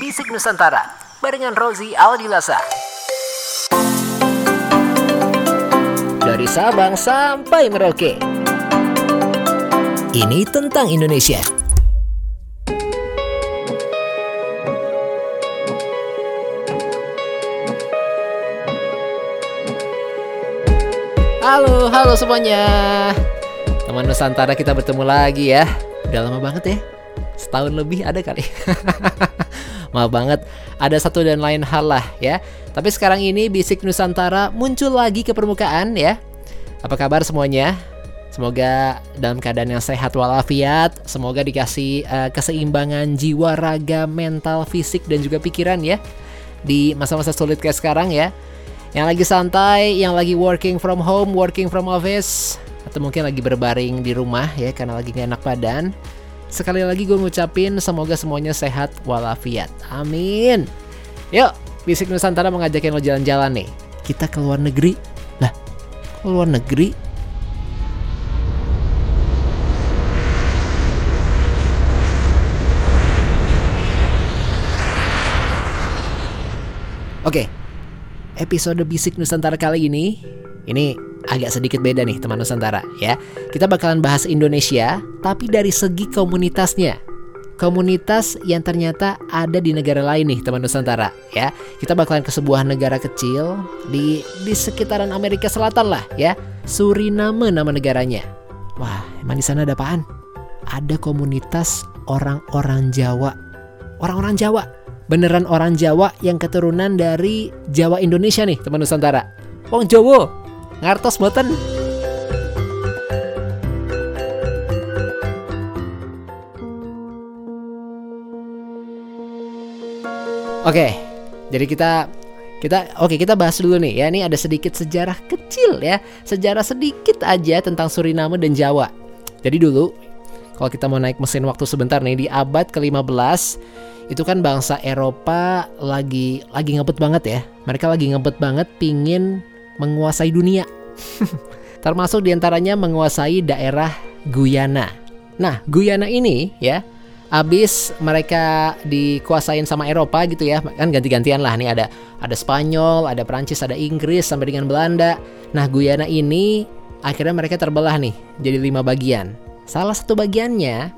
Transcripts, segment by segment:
Bisik Nusantara barengan Rozi Aldilasa. Dari Sabang sampai Merauke. Ini tentang Indonesia. Halo, halo semuanya. Teman Nusantara kita bertemu lagi ya. Udah lama banget ya. Setahun lebih ada kali. Maaf banget, ada satu dan lain hal lah ya. Tapi sekarang ini Bisik Nusantara muncul lagi ke permukaan ya. Apa kabar semuanya? Semoga dalam keadaan yang sehat walafiat, semoga dikasih uh, keseimbangan jiwa, raga, mental, fisik dan juga pikiran ya di masa-masa sulit kayak sekarang ya. Yang lagi santai, yang lagi working from home, working from office, atau mungkin lagi berbaring di rumah ya karena lagi gak enak badan. Sekali lagi gue ngucapin semoga semuanya sehat walafiat. Amin. Yuk, Bisik Nusantara mengajakin lo jalan-jalan nih. Kita ke luar negeri. Lah, ke luar negeri? Oke, episode Bisik Nusantara kali ini ini agak sedikit beda nih teman Nusantara ya. Kita bakalan bahas Indonesia tapi dari segi komunitasnya. Komunitas yang ternyata ada di negara lain nih teman Nusantara ya. Kita bakalan ke sebuah negara kecil di di sekitaran Amerika Selatan lah ya. Suriname nama negaranya. Wah, emang di sana ada apaan? Ada komunitas orang-orang Jawa. Orang-orang Jawa. Beneran orang Jawa yang keturunan dari Jawa Indonesia nih teman Nusantara. Wong Jawa, ngartos boten. Oke, jadi kita kita oke kita bahas dulu nih ya. Ini ada sedikit sejarah kecil ya, sejarah sedikit aja tentang Suriname dan Jawa. Jadi dulu kalau kita mau naik mesin waktu sebentar nih di abad ke-15 itu kan bangsa Eropa lagi lagi ngebet banget ya. Mereka lagi ngebet banget pingin menguasai dunia. Termasuk di antaranya menguasai daerah Guyana. Nah, Guyana ini ya, abis mereka dikuasain sama Eropa gitu ya, kan ganti-gantian lah nih ada ada Spanyol, ada Prancis, ada Inggris sampai dengan Belanda. Nah, Guyana ini akhirnya mereka terbelah nih jadi lima bagian. Salah satu bagiannya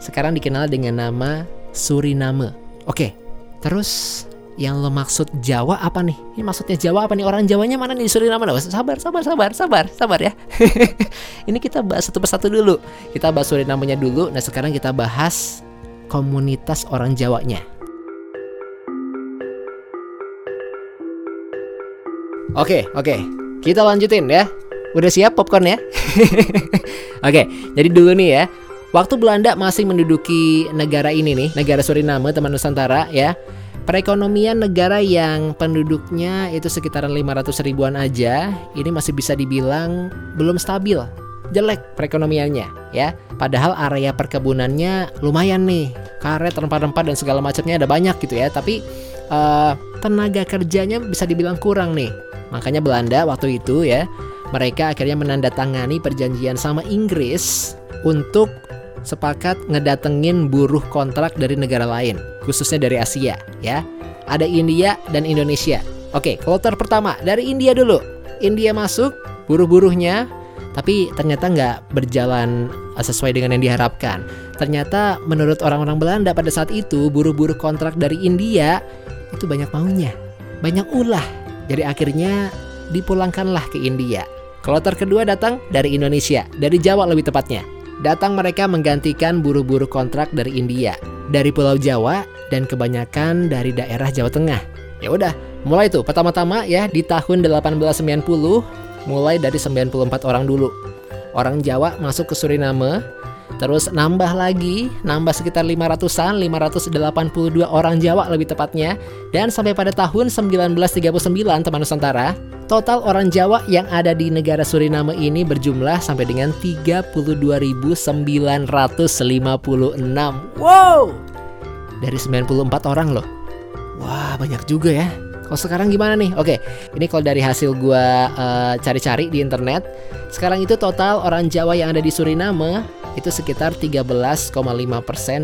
sekarang dikenal dengan nama Suriname. Oke, terus yang lo maksud Jawa apa nih? Ini maksudnya Jawa apa nih? Orang Jawanya mana nih? Suriname? Nah, sabar, sabar, sabar, sabar, sabar ya. ini kita bahas satu persatu dulu. Kita bahas Surinamenya dulu. Nah sekarang kita bahas komunitas orang Jawanya. Oke, oke. Kita lanjutin ya. Udah siap popcorn ya? oke, jadi dulu nih ya. Waktu Belanda masih menduduki negara ini nih, negara Suriname, teman Nusantara ya. Perekonomian negara yang penduduknya itu sekitaran 500 ribuan aja, ini masih bisa dibilang belum stabil. Jelek perekonomiannya ya. Padahal area perkebunannya lumayan nih. Karet, rempah-rempah dan segala macamnya ada banyak gitu ya. Tapi uh, tenaga kerjanya bisa dibilang kurang nih. Makanya Belanda waktu itu ya, mereka akhirnya menandatangani perjanjian sama Inggris untuk sepakat ngedatengin buruh kontrak dari negara lain, khususnya dari Asia ya. Ada India dan Indonesia. Oke, kloter pertama dari India dulu. India masuk, buruh-buruhnya, tapi ternyata nggak berjalan sesuai dengan yang diharapkan. Ternyata menurut orang-orang Belanda pada saat itu, buruh-buruh kontrak dari India itu banyak maunya, banyak ulah. Jadi akhirnya dipulangkanlah ke India. Kloter kedua datang dari Indonesia, dari Jawa lebih tepatnya datang mereka menggantikan buruh-buruh kontrak dari India, dari Pulau Jawa, dan kebanyakan dari daerah Jawa Tengah. Ya udah, mulai tuh pertama-tama ya di tahun 1890, mulai dari 94 orang dulu. Orang Jawa masuk ke Suriname, terus nambah lagi, nambah sekitar 500-an, 582 orang Jawa lebih tepatnya, dan sampai pada tahun 1939 teman Nusantara, Total orang Jawa yang ada di negara Suriname ini berjumlah sampai dengan 32.956. Wow! Dari 94 orang loh. Wah, banyak juga ya. Kalau sekarang gimana nih? Oke, ini kalau dari hasil gua uh, cari-cari di internet, sekarang itu total orang Jawa yang ada di Suriname itu sekitar 13,5%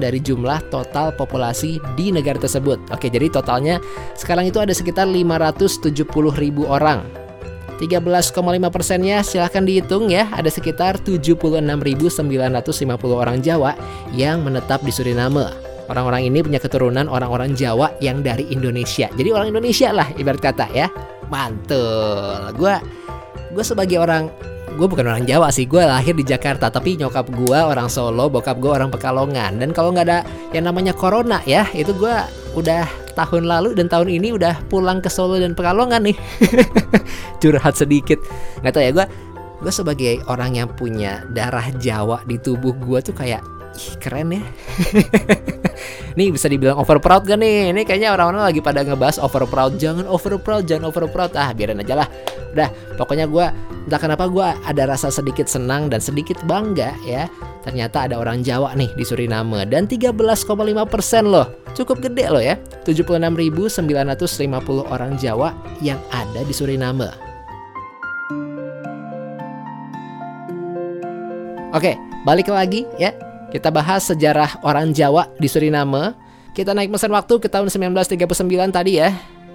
dari jumlah total populasi di negara tersebut. Oke, jadi totalnya sekarang itu ada sekitar 570 ribu orang. 13,5 persennya silahkan dihitung ya ada sekitar 76.950 orang Jawa yang menetap di Suriname. Orang-orang ini punya keturunan orang-orang Jawa yang dari Indonesia. Jadi orang Indonesia lah ibarat kata ya. Mantul. Gue gue sebagai orang gue bukan orang Jawa sih gue lahir di Jakarta tapi nyokap gue orang Solo bokap gue orang Pekalongan dan kalau nggak ada yang namanya corona ya itu gue udah tahun lalu dan tahun ini udah pulang ke Solo dan Pekalongan nih curhat sedikit nggak tahu ya gue gue sebagai orang yang punya darah Jawa di tubuh gue tuh kayak Ih, keren ya Nih bisa dibilang over proud gak nih? Ini kayaknya orang-orang lagi pada ngebahas over proud. Jangan over proud, jangan over proud. Ah, biarin aja lah. Udah, pokoknya gue entah kenapa gue ada rasa sedikit senang dan sedikit bangga ya. Ternyata ada orang Jawa nih di Suriname dan 13,5% loh. Cukup gede loh ya. 76.950 orang Jawa yang ada di Suriname. Oke, balik lagi ya kita bahas sejarah orang Jawa di Suriname. Kita naik mesin waktu ke tahun 1939 tadi ya.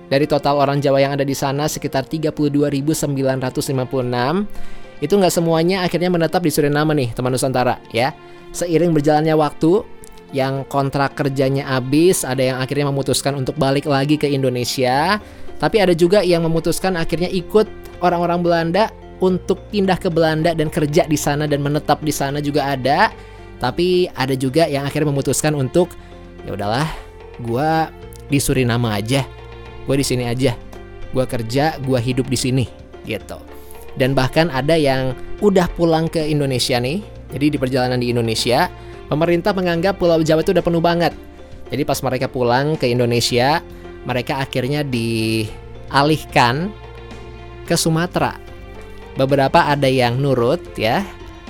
Dari total orang Jawa yang ada di sana sekitar 32.956. Itu nggak semuanya akhirnya menetap di Suriname nih, teman Nusantara ya. Seiring berjalannya waktu, yang kontrak kerjanya habis, ada yang akhirnya memutuskan untuk balik lagi ke Indonesia. Tapi ada juga yang memutuskan akhirnya ikut orang-orang Belanda untuk pindah ke Belanda dan kerja di sana dan menetap di sana juga ada. Tapi ada juga yang akhirnya memutuskan untuk ya udahlah, gue di Suriname aja, gue di sini aja, gue kerja, gue hidup di sini, gitu. Dan bahkan ada yang udah pulang ke Indonesia nih, jadi di perjalanan di Indonesia, pemerintah menganggap Pulau Jawa itu udah penuh banget. Jadi pas mereka pulang ke Indonesia, mereka akhirnya dialihkan ke Sumatera. Beberapa ada yang nurut ya,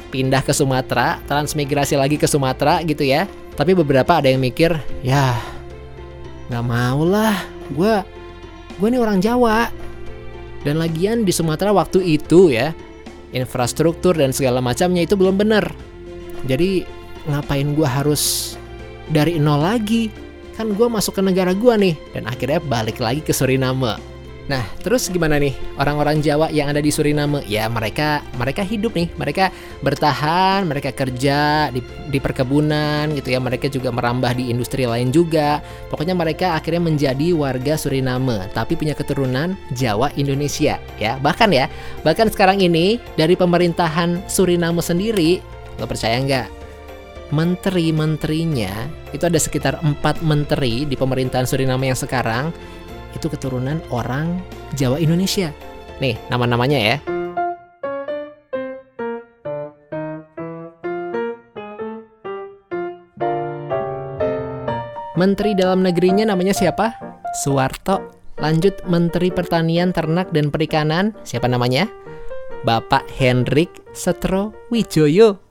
pindah ke Sumatera, transmigrasi lagi ke Sumatera gitu ya. Tapi beberapa ada yang mikir, ya nggak mau lah, gue gue ini orang Jawa. Dan lagian di Sumatera waktu itu ya, infrastruktur dan segala macamnya itu belum benar. Jadi ngapain gue harus dari nol lagi? Kan gue masuk ke negara gue nih, dan akhirnya balik lagi ke Suriname. Nah, terus gimana nih orang-orang Jawa yang ada di Suriname? Ya, mereka mereka hidup nih, mereka bertahan, mereka kerja di, di perkebunan gitu ya. Mereka juga merambah di industri lain juga. Pokoknya mereka akhirnya menjadi warga Suriname, tapi punya keturunan Jawa Indonesia ya. Bahkan ya, bahkan sekarang ini dari pemerintahan Suriname sendiri, lo percaya nggak? Menteri-menterinya itu ada sekitar empat menteri di pemerintahan Suriname yang sekarang itu keturunan orang Jawa Indonesia. Nih, nama-namanya ya. Menteri dalam negerinya namanya siapa? Suwarto. Lanjut Menteri Pertanian, Ternak dan Perikanan, siapa namanya? Bapak Hendrik Setro Wijoyo.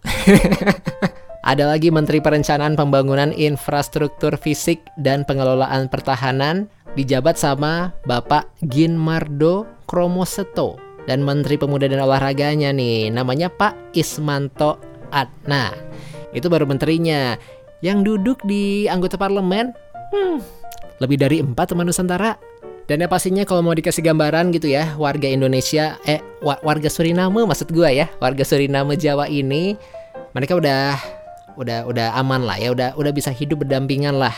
Ada lagi Menteri Perencanaan Pembangunan Infrastruktur Fisik dan Pengelolaan Pertahanan, dijabat sama Bapak Ginmardo Kromoseto dan Menteri Pemuda dan Olahraganya nih namanya Pak Ismanto Adna. Itu baru menterinya. Yang duduk di anggota parlemen, hmm, lebih dari empat teman Nusantara. Dan ya pastinya kalau mau dikasih gambaran gitu ya, warga Indonesia, eh warga Suriname maksud gue ya, warga Suriname Jawa ini, mereka udah udah udah aman lah ya, udah udah bisa hidup berdampingan lah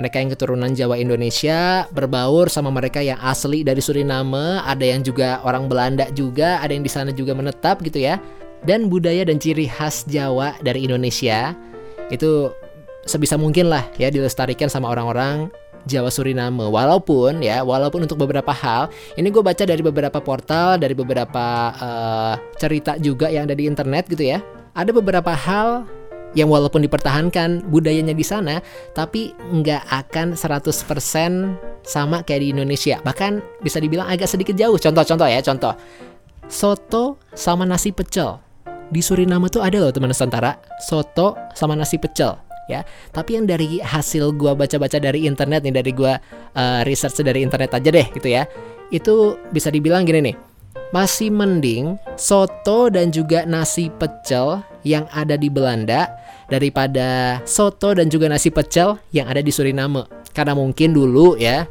mereka yang keturunan Jawa Indonesia berbaur sama mereka yang asli dari Suriname, ada yang juga orang Belanda juga, ada yang di sana juga menetap gitu ya. Dan budaya dan ciri khas Jawa dari Indonesia itu sebisa mungkin lah ya dilestarikan sama orang-orang Jawa Suriname. Walaupun ya, walaupun untuk beberapa hal, ini gue baca dari beberapa portal, dari beberapa uh, cerita juga yang ada di internet gitu ya. Ada beberapa hal yang walaupun dipertahankan budayanya di sana, tapi nggak akan 100% sama kayak di Indonesia. Bahkan bisa dibilang agak sedikit jauh. Contoh-contoh ya, contoh. Soto sama nasi pecel. Di Suriname tuh ada loh teman Nusantara, soto sama nasi pecel. ya. Tapi yang dari hasil gua baca-baca dari internet nih dari gua uh, research dari internet aja deh gitu ya. Itu bisa dibilang gini nih. Masih mending soto dan juga nasi pecel yang ada di Belanda daripada soto dan juga nasi pecel yang ada di Suriname. Karena mungkin dulu ya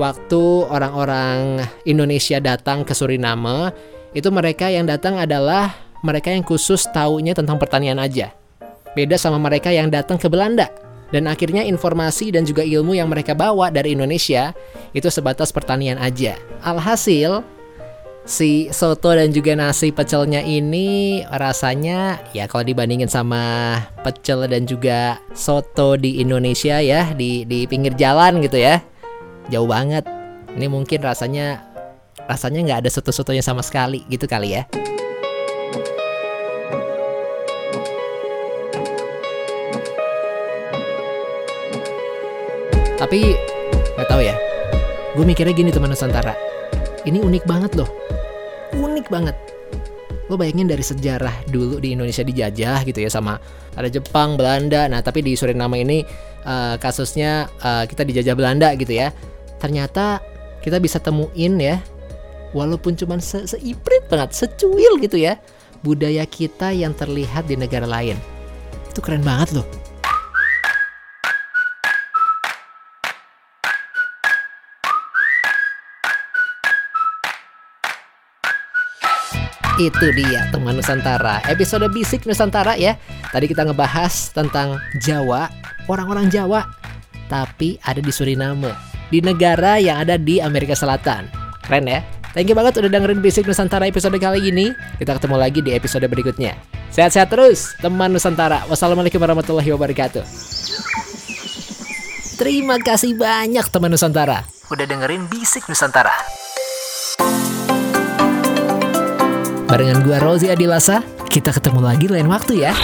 waktu orang-orang Indonesia datang ke Suriname, itu mereka yang datang adalah mereka yang khusus taunya tentang pertanian aja. Beda sama mereka yang datang ke Belanda. Dan akhirnya informasi dan juga ilmu yang mereka bawa dari Indonesia itu sebatas pertanian aja. Alhasil, si soto dan juga nasi pecelnya ini rasanya ya kalau dibandingin sama pecel dan juga soto di Indonesia ya di di pinggir jalan gitu ya. Jauh banget. Ini mungkin rasanya rasanya nggak ada soto-sotonya sama sekali gitu kali ya. Tapi nggak tahu ya. Gue mikirnya gini teman Nusantara ini unik banget loh. Unik banget. Lo bayangin dari sejarah dulu di Indonesia dijajah gitu ya sama ada Jepang, Belanda. Nah, tapi di Suriname ini uh, kasusnya uh, kita dijajah Belanda gitu ya. Ternyata kita bisa temuin ya walaupun cuman se seiprit banget secuil gitu ya budaya kita yang terlihat di negara lain. Itu keren banget loh itu dia teman Nusantara episode bisik Nusantara ya tadi kita ngebahas tentang Jawa orang-orang Jawa tapi ada di Suriname di negara yang ada di Amerika Selatan. Keren ya? Thank you banget udah dengerin Basic Nusantara episode kali ini. Kita ketemu lagi di episode berikutnya. Sehat-sehat terus, teman Nusantara. Wassalamualaikum warahmatullahi wabarakatuh. Terima kasih banyak teman Nusantara. Udah dengerin Bisik Nusantara. Barengan gua Rozi Adilasa, kita ketemu lagi lain waktu ya.